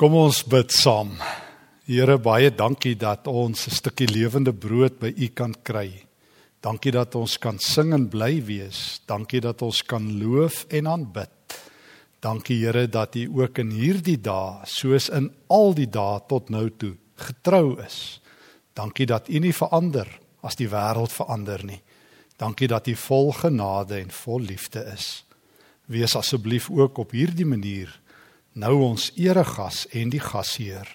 Kom ons bid saam. Here baie dankie dat ons 'n stukkie lewende brood by U kan kry. Dankie dat ons kan sing en bly wees. Dankie dat ons kan loof en aanbid. Dankie Here dat U ook in hierdie dae, soos in al die dae tot nou toe, getrou is. Dankie dat U nie verander as die wêreld verander nie. Dankie dat U vol genade en vol liefde is. Wees asseblief ook op hierdie manier nou ons eregas en die gasheer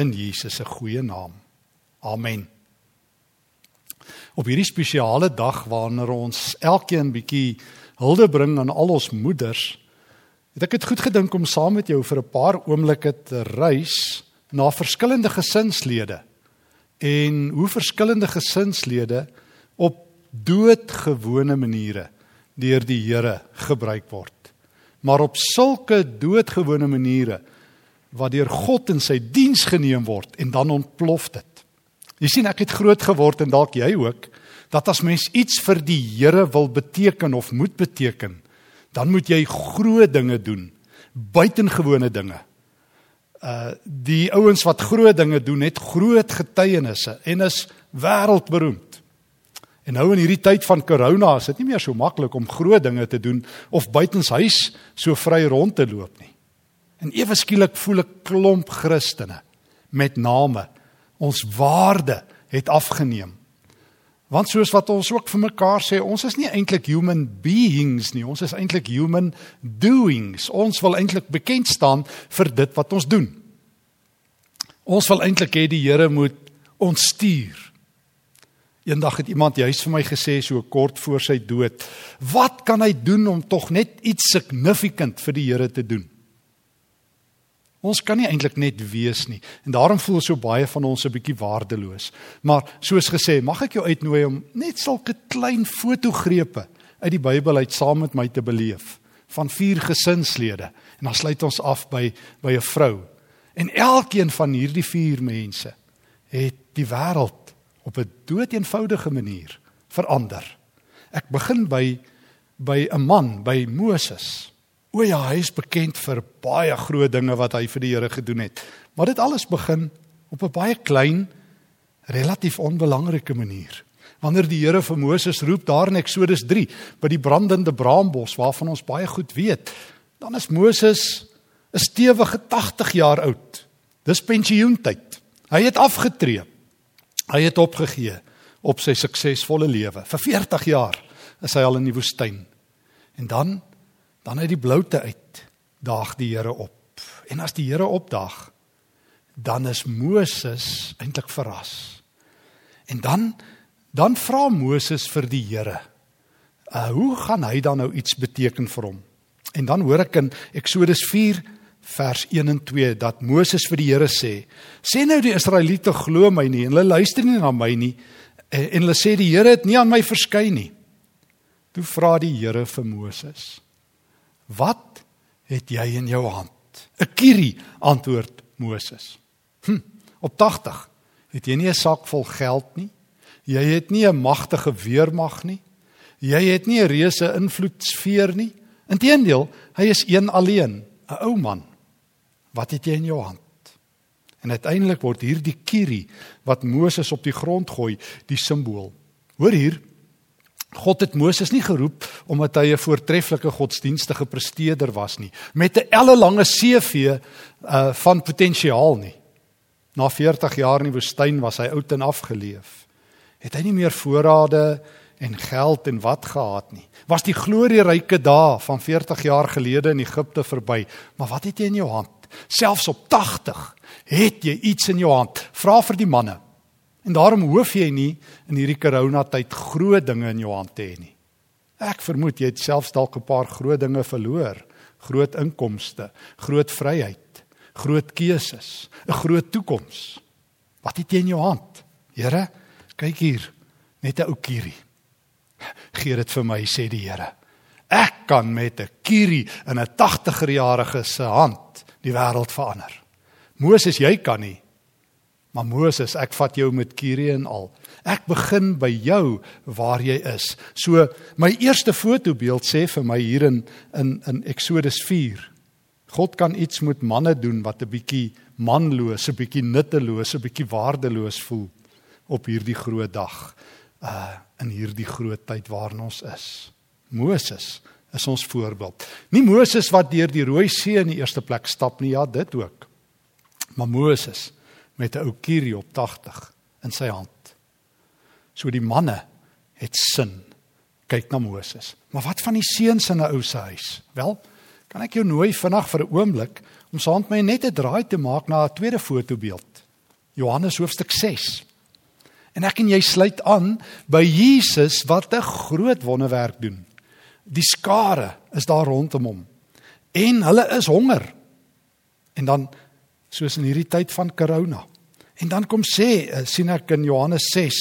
in Jesus se goeie naam. Amen. Op hierdie spesiale dag wanneer ons elkeen bietjie hulde bring aan al ons moeders, het ek dit goed gedink om saam met jou vir 'n paar oomblikke te reis na verskillende gesinslede en hoe verskillende gesinslede op doodgewone maniere deur die Here gebruik word maar op sulke doodgewone maniere wat deur God in sy diens geneem word en dan ontplof dit. Jy sien ek het groot geword en dalk jy ook dat as mens iets vir die Here wil beteken of moet beteken, dan moet jy groot dinge doen, buitengewone dinge. Uh die ouens wat groot dinge doen het groot getuienisse en is wêreldberoemd. En nou in hierdie tyd van corona is dit nie meer so maklik om groot dinge te doen of buitenshuis so vry rond te loop nie. En ewe skielik voel ek klomp Christene met name ons waarde het afgeneem. Want soos wat ons ook vir mekaar sê, ons is nie eintlik human beings nie, ons is eintlik human doings. Ons wil eintlik bekend staan vir dit wat ons doen. Ons wil eintlik hê die Here moet ons stuur. Eendag het iemand juis vir my gesê so kort voor sy dood, "Wat kan hy doen om tog net iets significant vir die Here te doen?" Ons kan nie eintlik net wees nie en daarom voel so baie van ons 'n bietjie waardeloos. Maar soos gesê, mag ek jou uitnooi om net sulke klein fotogrepe uit die Bybel uit saam met my te beleef van vier gesinslede en dan sluit ons af by by 'n vrou. En elkeen van hierdie vier mense het die wêreld op 'n doeteenvoudige manier verander. Ek begin by by 'n man, by Moses. O ja, hy is bekend vir baie groot dinge wat hy vir die Here gedoen het. Maar dit alles begin op 'n baie klein, relatief onbelangrike manier. Wanneer die Here vir Moses roep daar in Eksodus 3 by die brandende braambos waarvan ons baie goed weet, dan is Moses 'n stewige 80 jaar oud. Dis pensioentyd. Hy het afgetree. Hy het opgegee op sy suksesvolle lewe. Vir 40 jaar is hy al in die woestyn. En dan dan uit die bloute uit daag die Here op. En as die Here opdaag, dan is Moses eintlik verras. En dan dan vra Moses vir die Here, uh, "Hoe gaan hy dan nou iets beteken vir hom?" En dan hoor ek in Eksodus vers 1 en 2 dat Moses vir die Here sê: "Sê nou die Israeliete glo my nie en hulle luister nie na my nie en, en hulle sê die Here het nie aan my verskyn nie." Toe vra die Here vir Moses: "Wat het jy in jou hand?" 'n Kierie antwoord Moses. Hm, op 80 het jy nie 'n sak vol geld nie. Jy het nie 'n magtige weermag nie. Jy het nie 'n reuse invloedsfeer nie. Inteendeel, hy is een alleen, 'n ou man. Wat het jy in jou hand? En uiteindelik word hierdie kierie wat Moses op die grond gooi, die simbool. Hoor hier. God het Moses nie geroep omdat hy 'n voortreffelike godsdienstige presteerder was nie, met 'n ellelange CV uh van potensiaal nie. Na 40 jaar in die woestyn was hy oud en afgeleef. Het hy nie meer voorrade en geld en wat gehad nie. Was die glorieryke dae van 40 jaar gelede in Egipte verby, maar wat het jy in jou hand? Selfs op 80 het jy iets in jou hand. Vra vir die manne. En daarom hoef jy nie in hierdie corona tyd groot dinge in jou hand te hê nie. Ek vermoed jy het selfs dalk 'n paar groot dinge verloor. Groot inkomste, groot vryheid, groot keuses, 'n groot toekoms. Wat het jy in jou hand? Here, kyk hier, net 'n ou kierie. Gee dit vir my, sê die Here. Ek kan met 'n kierie in 'n 80-jarige se hand die wêreld verander. Moses, jy kan nie. Maar Moses, ek vat jou met Kyrie en al. Ek begin by jou waar jy is. So my eerste fotobeeld sê vir my hier in in in Eksodus 4. God kan iets met manne doen wat 'n bietjie manloos, 'n bietjie nutteloos, 'n bietjie waardeloos voel op hierdie groot dag. Uh in hierdie groot tyd waarin ons is. Moses is ons voorbeeld. Nie Moses wat deur die Rooi See in die eerste plek stap nie, ja, dit ook. Maar Moses met 'n ou kierie op 80 in sy hand. So die manne het sin. Kyk na Moses. Maar wat van die seuns in 'n ou se huis? Wel, kan ek jou nooi vinnig vir 'n oomblik om saam met my net 'n draai te maak na 'n tweede fotobeeld. Johannes hoofstuk 6. En ek en jy sluit aan by Jesus wat 'n groot wonderwerk doen. Die skare is daar rondom hom. En hulle is honger. En dan soos in hierdie tyd van corona. En dan kom sê eh, sien ek in Johannes 6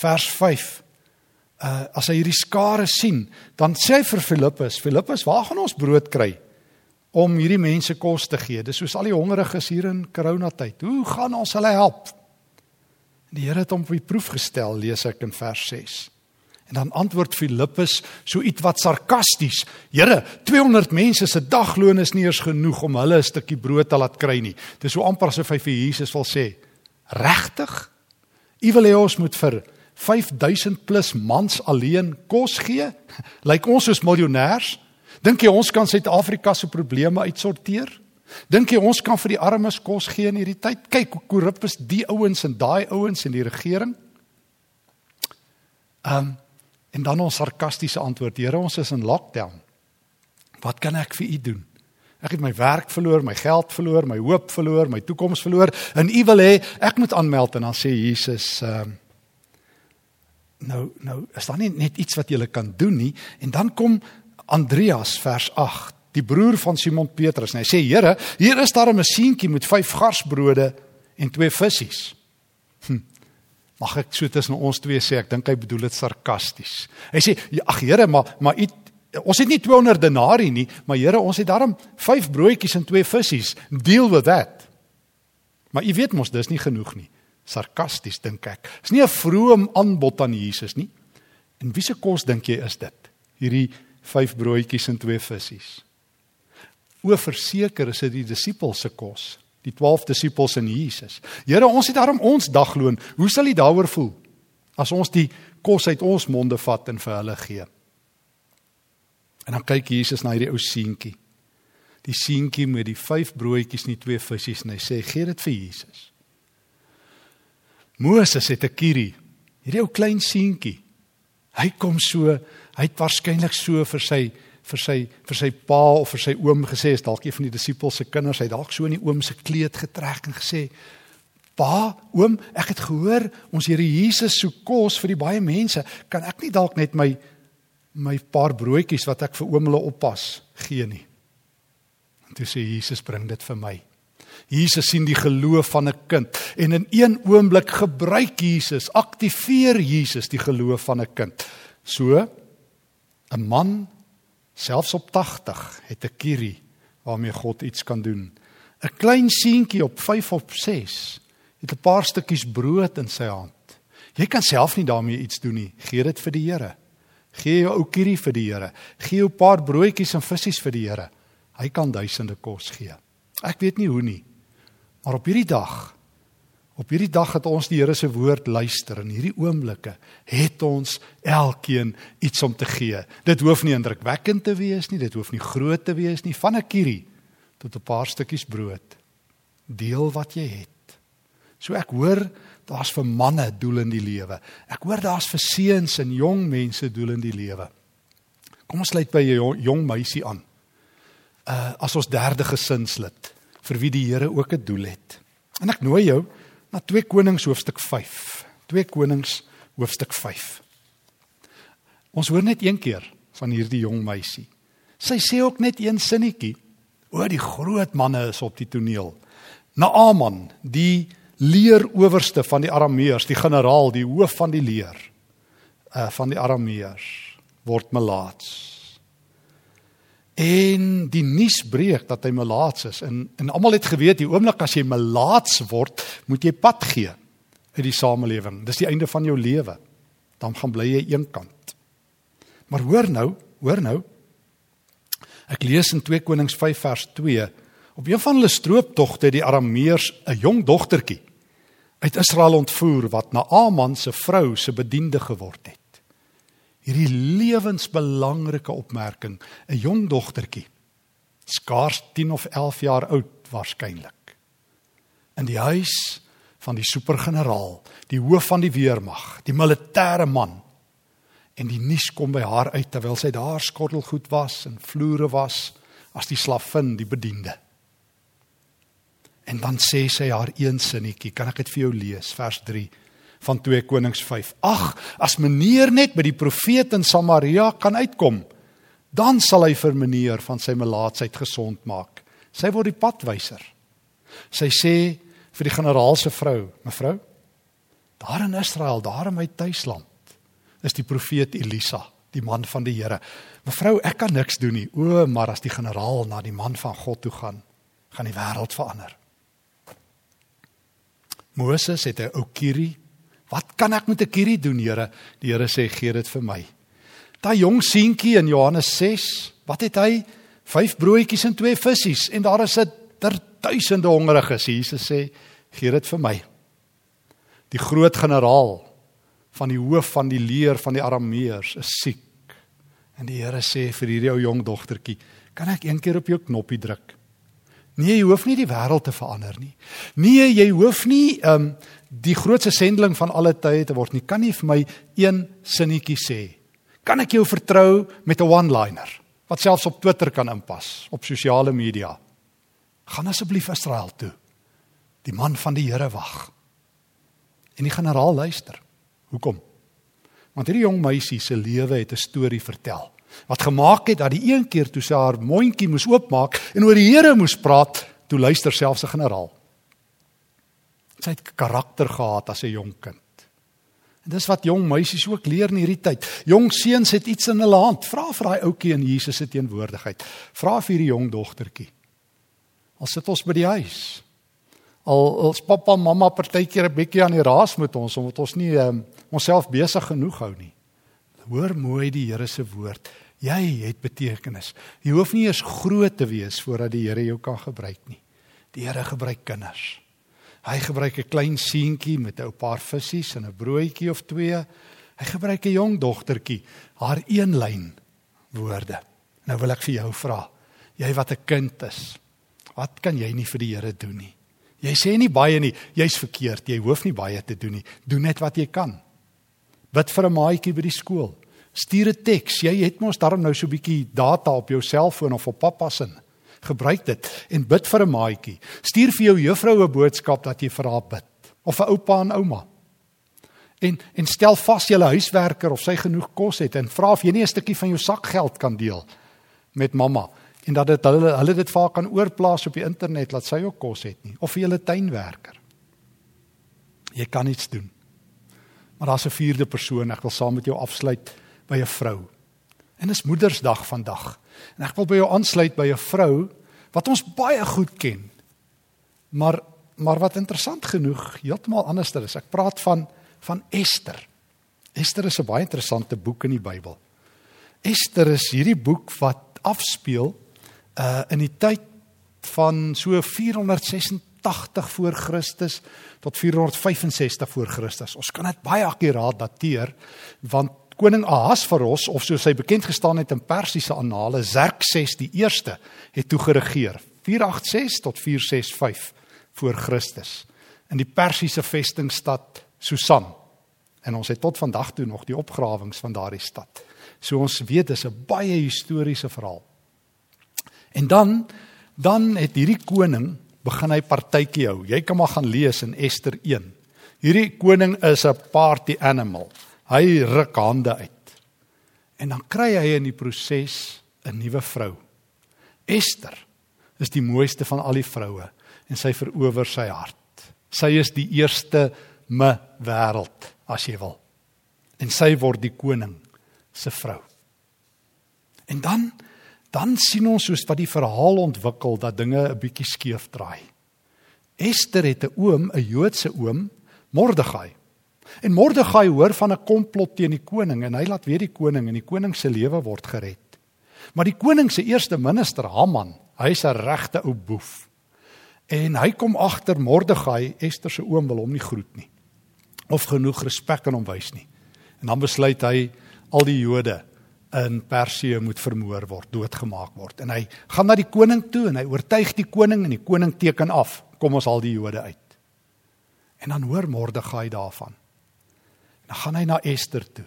vers 5 uh, as hy hierdie skare sien, dan sê hy vir Filippus, Filippus, waar gaan ons brood kry om hierdie mense kos te gee? Dis soos al die hongeriges hier in coronatyd. Hoe gaan ons hulle help? Die Here het hom op die proef gestel, lees ek in vers 6. En dan antwoord Filippus so iets wat sarkasties: "Here, 200 mense se dagloon is nie eens genoeg om hulle 'n stukkie brood te laat kry nie." Dis so amper asof hy vir Jesus wil sê: "Regtig? U wil hê ons moet vir 5000 plus mans alleen kos gee? Lyk ons soos miljonêers? Dink jy ons kan Suid-Afrika se probleme uitsorteer? Dink jy ons kan vir die armes kos gee in hierdie tyd? Kyk hoe korrup is die ouens en daai ouens in die regering. Ehm um, en dan ons sarkastiese antwoord: Here, ons is in lockdown. Wat kan ek vir u doen? Ek het my werk verloor, my geld verloor, my hoop verloor, my toekoms verloor. En u wil hê ek moet aanmeld en dan sê Jesus ehm um, nou nou is daar nie net iets wat jy kan doen nie en dan kom Andreas vers 8 die broer van Simon Petrus en hy sê Here hier is daar 'n masientjie met 5 garsbrode en 2 visse hm. Mag ek so tussen ons twee sê ek dink hy bedoel dit sarkasties hy sê ja, ag Here maar maar u ons het nie 200 denarii nie maar Here ons het daarom 5 broodjies en 2 visse deal with that maar u weet mos dis nie genoeg nie sarkasties dink ek. Dis nie 'n vroom aanbod aan Jesus nie. En wie se kos dink jy is dit? Hierdie 5 broodjies en 2 visse. O verseker is dit die disippels se kos, die 12 disippels in Jesus. Here, ons het daarom ons dagloon. Hoe sal jy daaroor voel as ons die kos uit ons monde vat en vir hulle gee? En dan kyk Jesus na hierdie ou seentjie. Die seentjie met die 5 broodjies en die 2 visse en hy sê: "Gee dit vir Jesus." Moses het 'n kierie. Hierdie ou klein seentjie. Hy kom so, hy het waarskynlik so vir sy vir sy vir sy pa of vir sy oom gesê, is dalk een van die disippels se kinders, hy dalk so in die oom se kleed getrek en gesê: "Pa, oom, ek het gehoor ons Here Jesus soek kos vir die baie mense. Kan ek nie dalk net my my paar broodjies wat ek vir oom hulle oppas gee nie?" En toe sê Jesus: "Bring dit vir my." Jesus sien die geloof van 'n kind en in een oomblik gebruik Jesus, aktiveer Jesus die geloof van 'n kind. So 'n man selfs op 80 het 'n kierie waarmee God iets kan doen. 'n Klein seentjie op 5 of 6 het 'n paar stukkies brood in sy hand. Jy kan self nie daarmee iets doen nie. Gee dit vir die Here. Gee jou ou kierie vir die Here. Gee jou paar broodjies en visse vir die Here. Hy kan duisende kos gee. Ek weet nie hoe nie. Maar op hierdie dag op hierdie dag het ons die Here se woord luister en hierdie oomblikke het ons elkeen iets om te gee. Dit hoef nie indrukwekkend te wees nie, dit hoef nie groot te wees nie, van 'n kierie tot 'n paar stukkies brood. Deel wat jy het. So ek hoor daar's vir manne doel in die lewe. Ek hoor daar's vir seuns en jong mense doel in die lewe. Kom ons sluit by 'n jong, jong meisie aan. Uh as ons derde gesinslid vir wie die Here ook 'n doel het. En ek nooi jou na 2 Konings hoofstuk 5. 2 Konings hoofstuk 5. Ons hoor net een keer van hierdie jong meisie. Sy sê ook net een sinnetjie. O, die groot manne is op die toneel. Naaman, die leeroowerste van die Arameërs, die generaal, die hoof van die leer uh van die Arameërs word melaats. En die nuus breek dat hy melaats is en en almal het geweet die oomblik as jy melaats word, moet jy pad gee uit die samelewing. Dis die einde van jou lewe. Dan gaan bly jy eenkant. Maar hoor nou, hoor nou. Ek lees in 2 Konings 5 vers 2 op een van hulle strooptogte het die Arameërs 'n jong dogtertjie uit Israel ontvoer wat Naaman se vrou se bediende geword het. Hierdie lewensbelangrike opmerking, 'n jong dogtertjie, skaars 10 of 11 jaar oud waarskynlik. In die huis van die supergeneraal, die hoof van die weermag, die militêre man. En die nuus kom by haar uit terwyl sy daar skottelgoed was en vloere was as die slavin, die bediende. En dan sê sy haar een sinnetjie, kan ek dit vir jou lees, vers 3 van 2 Konings 5. Ag, as meneer net by die profeet in Samaria kan uitkom, dan sal hy vir meneer van sy melaatsheid gesond maak. Sy word die padwyser. Sy sê vir die generaal se vrou, mevrou, daar in Israel, daar in my tuisland, is die profeet Elisa, die man van die Here. Mevrou, ek kan niks doen nie. O, maar as die generaal na die man van God toe gaan, gaan die wêreld verander. Moses het 'n ou kierie. Wat kan ek met 'n kierie doen, Here? Die Here sê gee dit vir my. Daai jong seentjie in Johannes 6, wat het hy? 5 broodjies en 2 visse en daar is 'n ter duisende hongeriges. Jesus sê gee dit vir my. Die groot generaal van die hoof van die leer van die Arameërs is siek. En die Here sê vir hierdie ou jong dogtertjie, kan ek een keer op jou knoppie druk? Nee, jy hoef nie die wêreld te verander nie. Nee, jy hoef nie ehm um, die grootste sendeling van alle tye te word nie. Kan nie vir my een sinnetjie sê. Kan ek jou vertrou met 'n one-liner wat selfs op Twitter kan inpas, op sosiale media? Gaan asseblief Israel toe. Die man van die Here wag. En die generaal luister. Hoekom? Want hierdie jong meisie se lewe het 'n storie vertel wat gemaak het dat die een keer toe sy haar mondjie moes oopmaak en oor die Here moes praat, toe luister selfs 'n generaal. Sy het karakter gehad as 'n jong kind. En dis wat jong meisies ook leer in hierdie tyd. Jong seuns het iets in hulle hand. Vra vir daai ouetjie in Jesus se teenwoordigheid. Vra vir hierdie jong dogtertjie. Al sit ons by die huis. Al ons pappa en mamma partykeer 'n bietjie aan die raas met ons omdat ons nie um, onsself besig genoeg hou nie. Hoor mooi die Here se woord. Jy het betekenis. Jy hoef nie eers groot te wees voordat die Here jou kan gebruik nie. Die Here gebruik kinders. Hy gebruik 'n klein seentjie met 'n paar visse en 'n broodjie of twee. Hy gebruik 'n jong dogtertjie, haar een lyn woorde. Nou wil ek vir jou vra, jy wat 'n kind is, wat kan jy nie vir die Here doen nie? Jy sê nie baie nie, jy's verkeerd, jy hoef nie baie te doen nie. Doen net wat jy kan. Bid vir 'n maatjie by die skool. Stuur 'n teks. Jy het mos daarom nou so 'n bietjie data op jou selfoon of op pappa se. Gebruik dit en bid vir 'n maatjie. Stuur vir jou juffrou 'n boodskap dat jy vir haar bid of 'n oupa en ouma. En en stel vas julle huiswerker of sy genoeg kos het en vra of jy nie 'n stukkie van jou sakgeld kan deel met mamma en dat dit hulle hulle dit vir haar kan oorplaas op die internet laat sy ook kos het nie of vir julle tuinwerker. Jy kan iets doen. Maar daar's 'n vierde persoon, ek wil saam met jou afsluit by 'n vrou. En dis Moedersdag vandag. En ek wil by jou aansluit by 'n vrou wat ons baie goed ken. Maar maar wat interessant genoeg heeltemal anderster is. Ek praat van van Ester. Ester is 'n baie interessante boek in die Bybel. Ester is hierdie boek wat afspeel uh in die tyd van so 486 voor Christus tot 465 voor Christus. Ons kan dit baie akkuraat dateer want koning Ahasveros of soos hy bekend gestaan het in Persiese annale Xerxes die 1ste het toe geregeer 486 tot 465 voor Christus in die Persiese vestingstad Susan. En ons het tot vandag toe nog die opgrawings van daardie stad. So ons weet dis 'n baie historiese verhaal. En dan dan het hierdie koning begin hy partytjie hou. Jy kan maar gaan lees in Ester 1. Hierdie koning is 'n party animal. Hy ruk hande uit. En dan kry hy in die proses 'n nuwe vrou. Ester is die mooiste van al die vroue en sy verower sy hart. Sy is die eerste me wêreld as jy wil. En sy word die koning se vrou. En dan dan sien ons soos wat die verhaal ontwikkel dat dinge 'n bietjie skeef draai. Ester het 'n oom, 'n Joodse oom, Mordegai. En Mordegai hoor van 'n komplot teen die koning en hy laat weet die koning en die koning se lewe word gered. Maar die koning se eerste minister, Haman, hy's 'n regte ou boef. En hy kom agter Mordegai, Ester se oom wil hom nie groet nie. Of genoeg respek aan hom wys nie. En dan besluit hy al die Jode in Persië moet vermoor word, doodgemaak word. En hy gaan na die koning toe en hy oortuig die koning en die koning teken af, kom ons al die Jode uit. En dan hoor Mordegai daarvan. Dan gaan hy na Ester toe.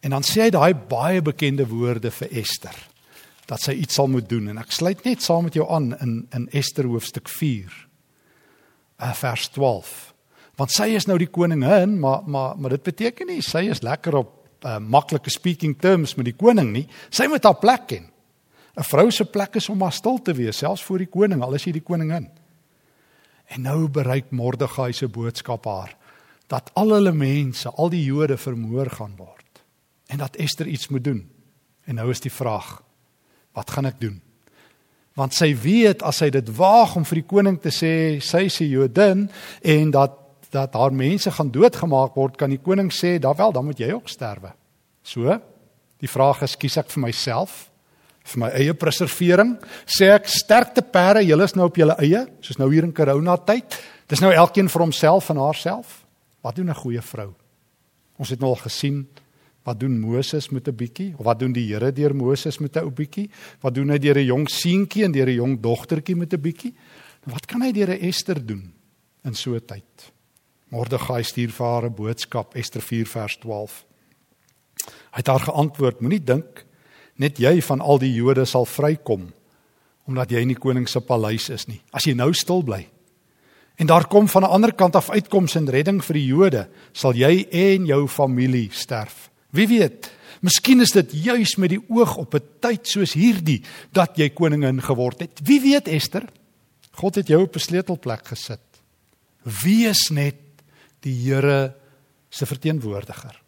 En dan sê hy daai baie bekende woorde vir Ester dat sy iets sal moet doen en ek sluit net saam met jou aan in in Ester hoofstuk 4 uh, vers 12. Want sy is nou die koningin, maar maar maar dit beteken nie sy is lekker op uh, maklike speaking terms met die koning nie. Sy moet haar plek ken. 'n Vrou se plek is om maar stil te wees, selfs voor die koning, al is hy die koningin. En nou bereik Mordegai se boodskap haar dat al hulle mense, al die Jode vermoor gaan word en dat Ester iets moet doen. En nou is die vraag: Wat gaan ek doen? Want sy weet as sy dit waag om vir die koning te sê sy is 'n Jodin en dat dat haar mense gaan doodgemaak word, kan die koning sê, "Daar wel, dan moet jy ook sterwe." So, die vraag is, kies ek vir myself vir my eie preservering? Sê ek sterkte perde, julle is nou op julle eie, soos nou hier in corona tyd. Dis nou elkeen vir homself en haarself. Wat doen 'n goeie vrou? Ons het nou al gesien wat doen Moses met 'n bietjie of wat doen die Here deur Moses met 'n ou bietjie? Wat doen hy deur 'n jong seentjie en deur 'n jong dogtertjie met 'n bietjie? Wat kan hy deur 'n Ester doen in so 'n tyd? Mordegai stuur vir haar 'n boodskap, Ester 4 vers 12. Hy het haar geantwoord: Moenie dink net jy van al die Jode sal vrykom omdat jy in die koning se paleis is nie. As jy nou stil bly en daar kom van 'n ander kant af uitkoms en redding vir die Jode, sal jy en jou familie sterf. Wie weet, miskien is dit juis met die oog op 'n tyd soos hierdie dat jy koningin geword het. Wie weet Ester? God het jou op 'n sleutelplek gesit. Wees net die Here se verteenwoordiger.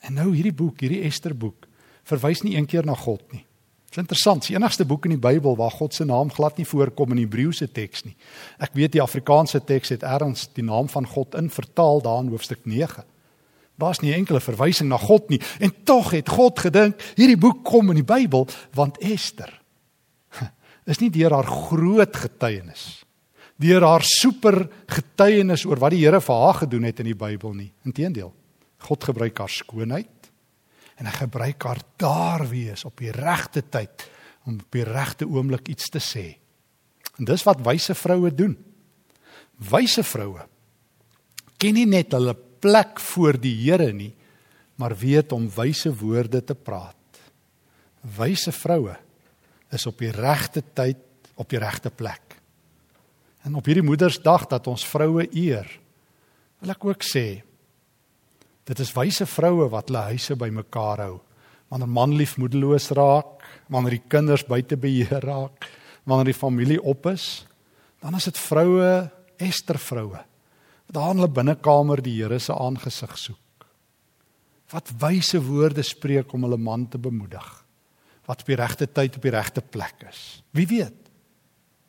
En nou hierdie boek, hierdie Ester boek, verwys nie eendag na God nie. Dit is interessant, die enigste boek in die Bybel waar God se naam glad nie voorkom in die Hebreëse teks nie. Ek weet die Afrikaanse teks het ergens die naam van God in vertaal daar in hoofstuk 9. Daar's nie enkele verwysing na God nie en tog het God gedink hierdie boek kom in die Bybel want Ester is nie deur haar groot getuienis deur haar super getuienis oor wat die Here vir haar gedoen het in die Bybel nie. Inteendeel, God gebruik haar skoonheid en hy gebruik haar daar wees op die regte tyd om op die regte oomblik iets te sê. En dis wat wyse vroue doen. Wyse vroue ken nie net hulle plek voor die Here nie, maar weet om wyse woorde te praat. Wyse vroue is op die regte tyd op die regte plek. En op hierdie Moedersdag dat ons vroue eer, wil ek ook sê dit is wyse vroue wat hulle huise bymekaar hou. Wanneer man lief moedeloos raak, wanneer die kinders buite beheer raak, wanneer die familie op is, dan is dit vroue, Ester vroue, wat daar in hulle binnekamer die Here se aangesig soek. Wat wyse woorde spreek om hulle man te bemoedig. Wat op die regte tyd op die regte plek is. Wie weet?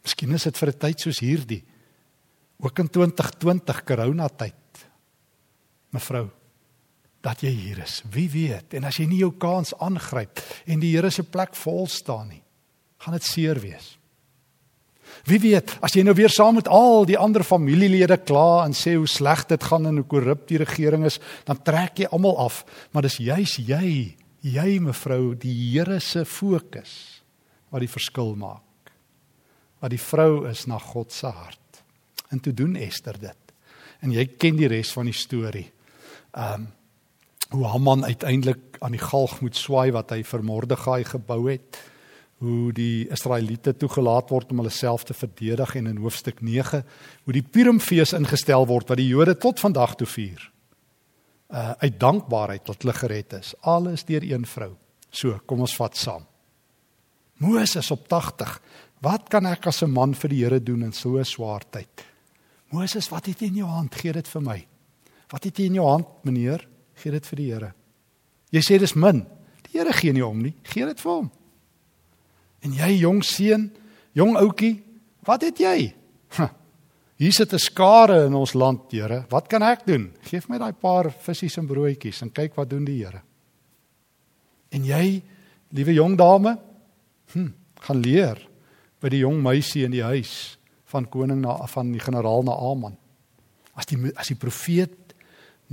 Miskien is dit vir 'n tyd soos hierdie. Ook in 2020 corona tyd. Mevrou, dat jy hier is. Wie weet? En as jy nie jou kans aangryp en die Here se plek vol staan nie, gaan dit seer wees. Wie weet, as jy nou weer saam met al die ander familielede kla en sê hoe sleg dit gaan en hoe korrup die regering is, dan trek jy almal af, maar dis juis jy, jy mevrou, die Here se fokus wat die verskil maak wat die vrou is na God se hart. En toe doen Ester dit. En jy ken die res van die storie. Um hoe Haman uiteindelik aan die galg moet swaai wat hy vir Mordegai gebou het. Hoe die Israeliete toegelaat word om hulle self te verdedig en in hoofstuk 9 hoe die Purimfees ingestel word wat die Jode tot vandag toe vier. Uh uit dankbaarheid dat hulle gered is. Alles deur een vrou. So, kom ons vat saam. Moses op 80 Wat kan ek as 'n man vir die Here doen in so 'n swaar tyd? Moses, wat het jy in jou hand? Gee dit vir my. Wat het jy in jou hand, meneer? Gee dit vir die Here. Jy sê dis min. Die Here gee nie om nie. Gee dit vir hom. En jy jong seun, jong ouetjie, wat het jy? Hier sit 'n skare in ons land, Here. Wat kan ek doen? Geef my daai paar visse en broodjies en kyk wat doen die Here. En jy Liewe jong dame, hm, gaan leer by die jong meisie in die huis van koning na van die generaal Naaman. As die as die profeet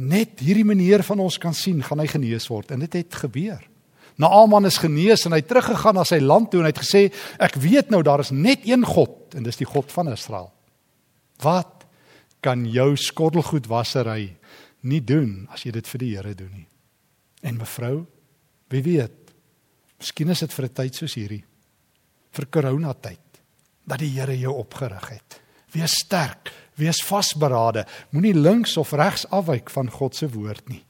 net hierdie meneer van ons kan sien, gaan hy genees word en dit het gebeur. Naaman is genees en hy het teruggegaan na sy land toe en hy het gesê ek weet nou daar is net een God en dis die God van Israel. Wat kan jou skottelgoedwassery nie doen as jy dit vir die Here doen nie? En mevrou, wie weet? Miskien is dit vir 'n tyd soos hierdie. Vir corona tyd dat die Here jou opgerig het. Wees sterk, wees vasberade. Moenie links of regs afwyk van God se woord nie.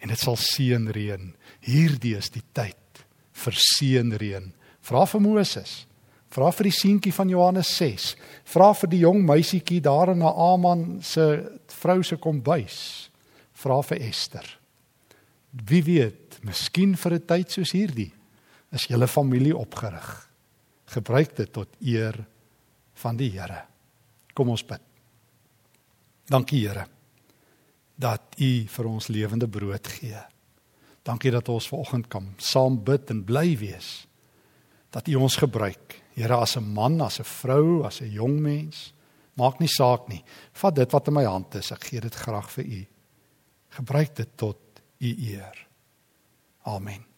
En dit sal seën reën. Hierdie is die tyd vir seën reën. Vra vir Moses. Vra vir die seentjie van Johannes 6. Vra vir die jong meisietjie daar in Naaman se vrou se kombuis. Vra vir Ester. Wie weet, miskien vir 'n tyd soos hierdie is julle familie opgerig. Gebruik dit tot eer van die Here. Kom ons bid. Dankie Here dat U vir ons lewende brood gee. Dankie dat ons vanoggend kan saam bid en bly wees. Dat U ons gebruik. Here as 'n man, as 'n vrou, as 'n jong mens, maak nie saak nie. Vat dit wat in my hand is. Ek gee dit graag vir U. Gebruik dit tot U eer. Amen.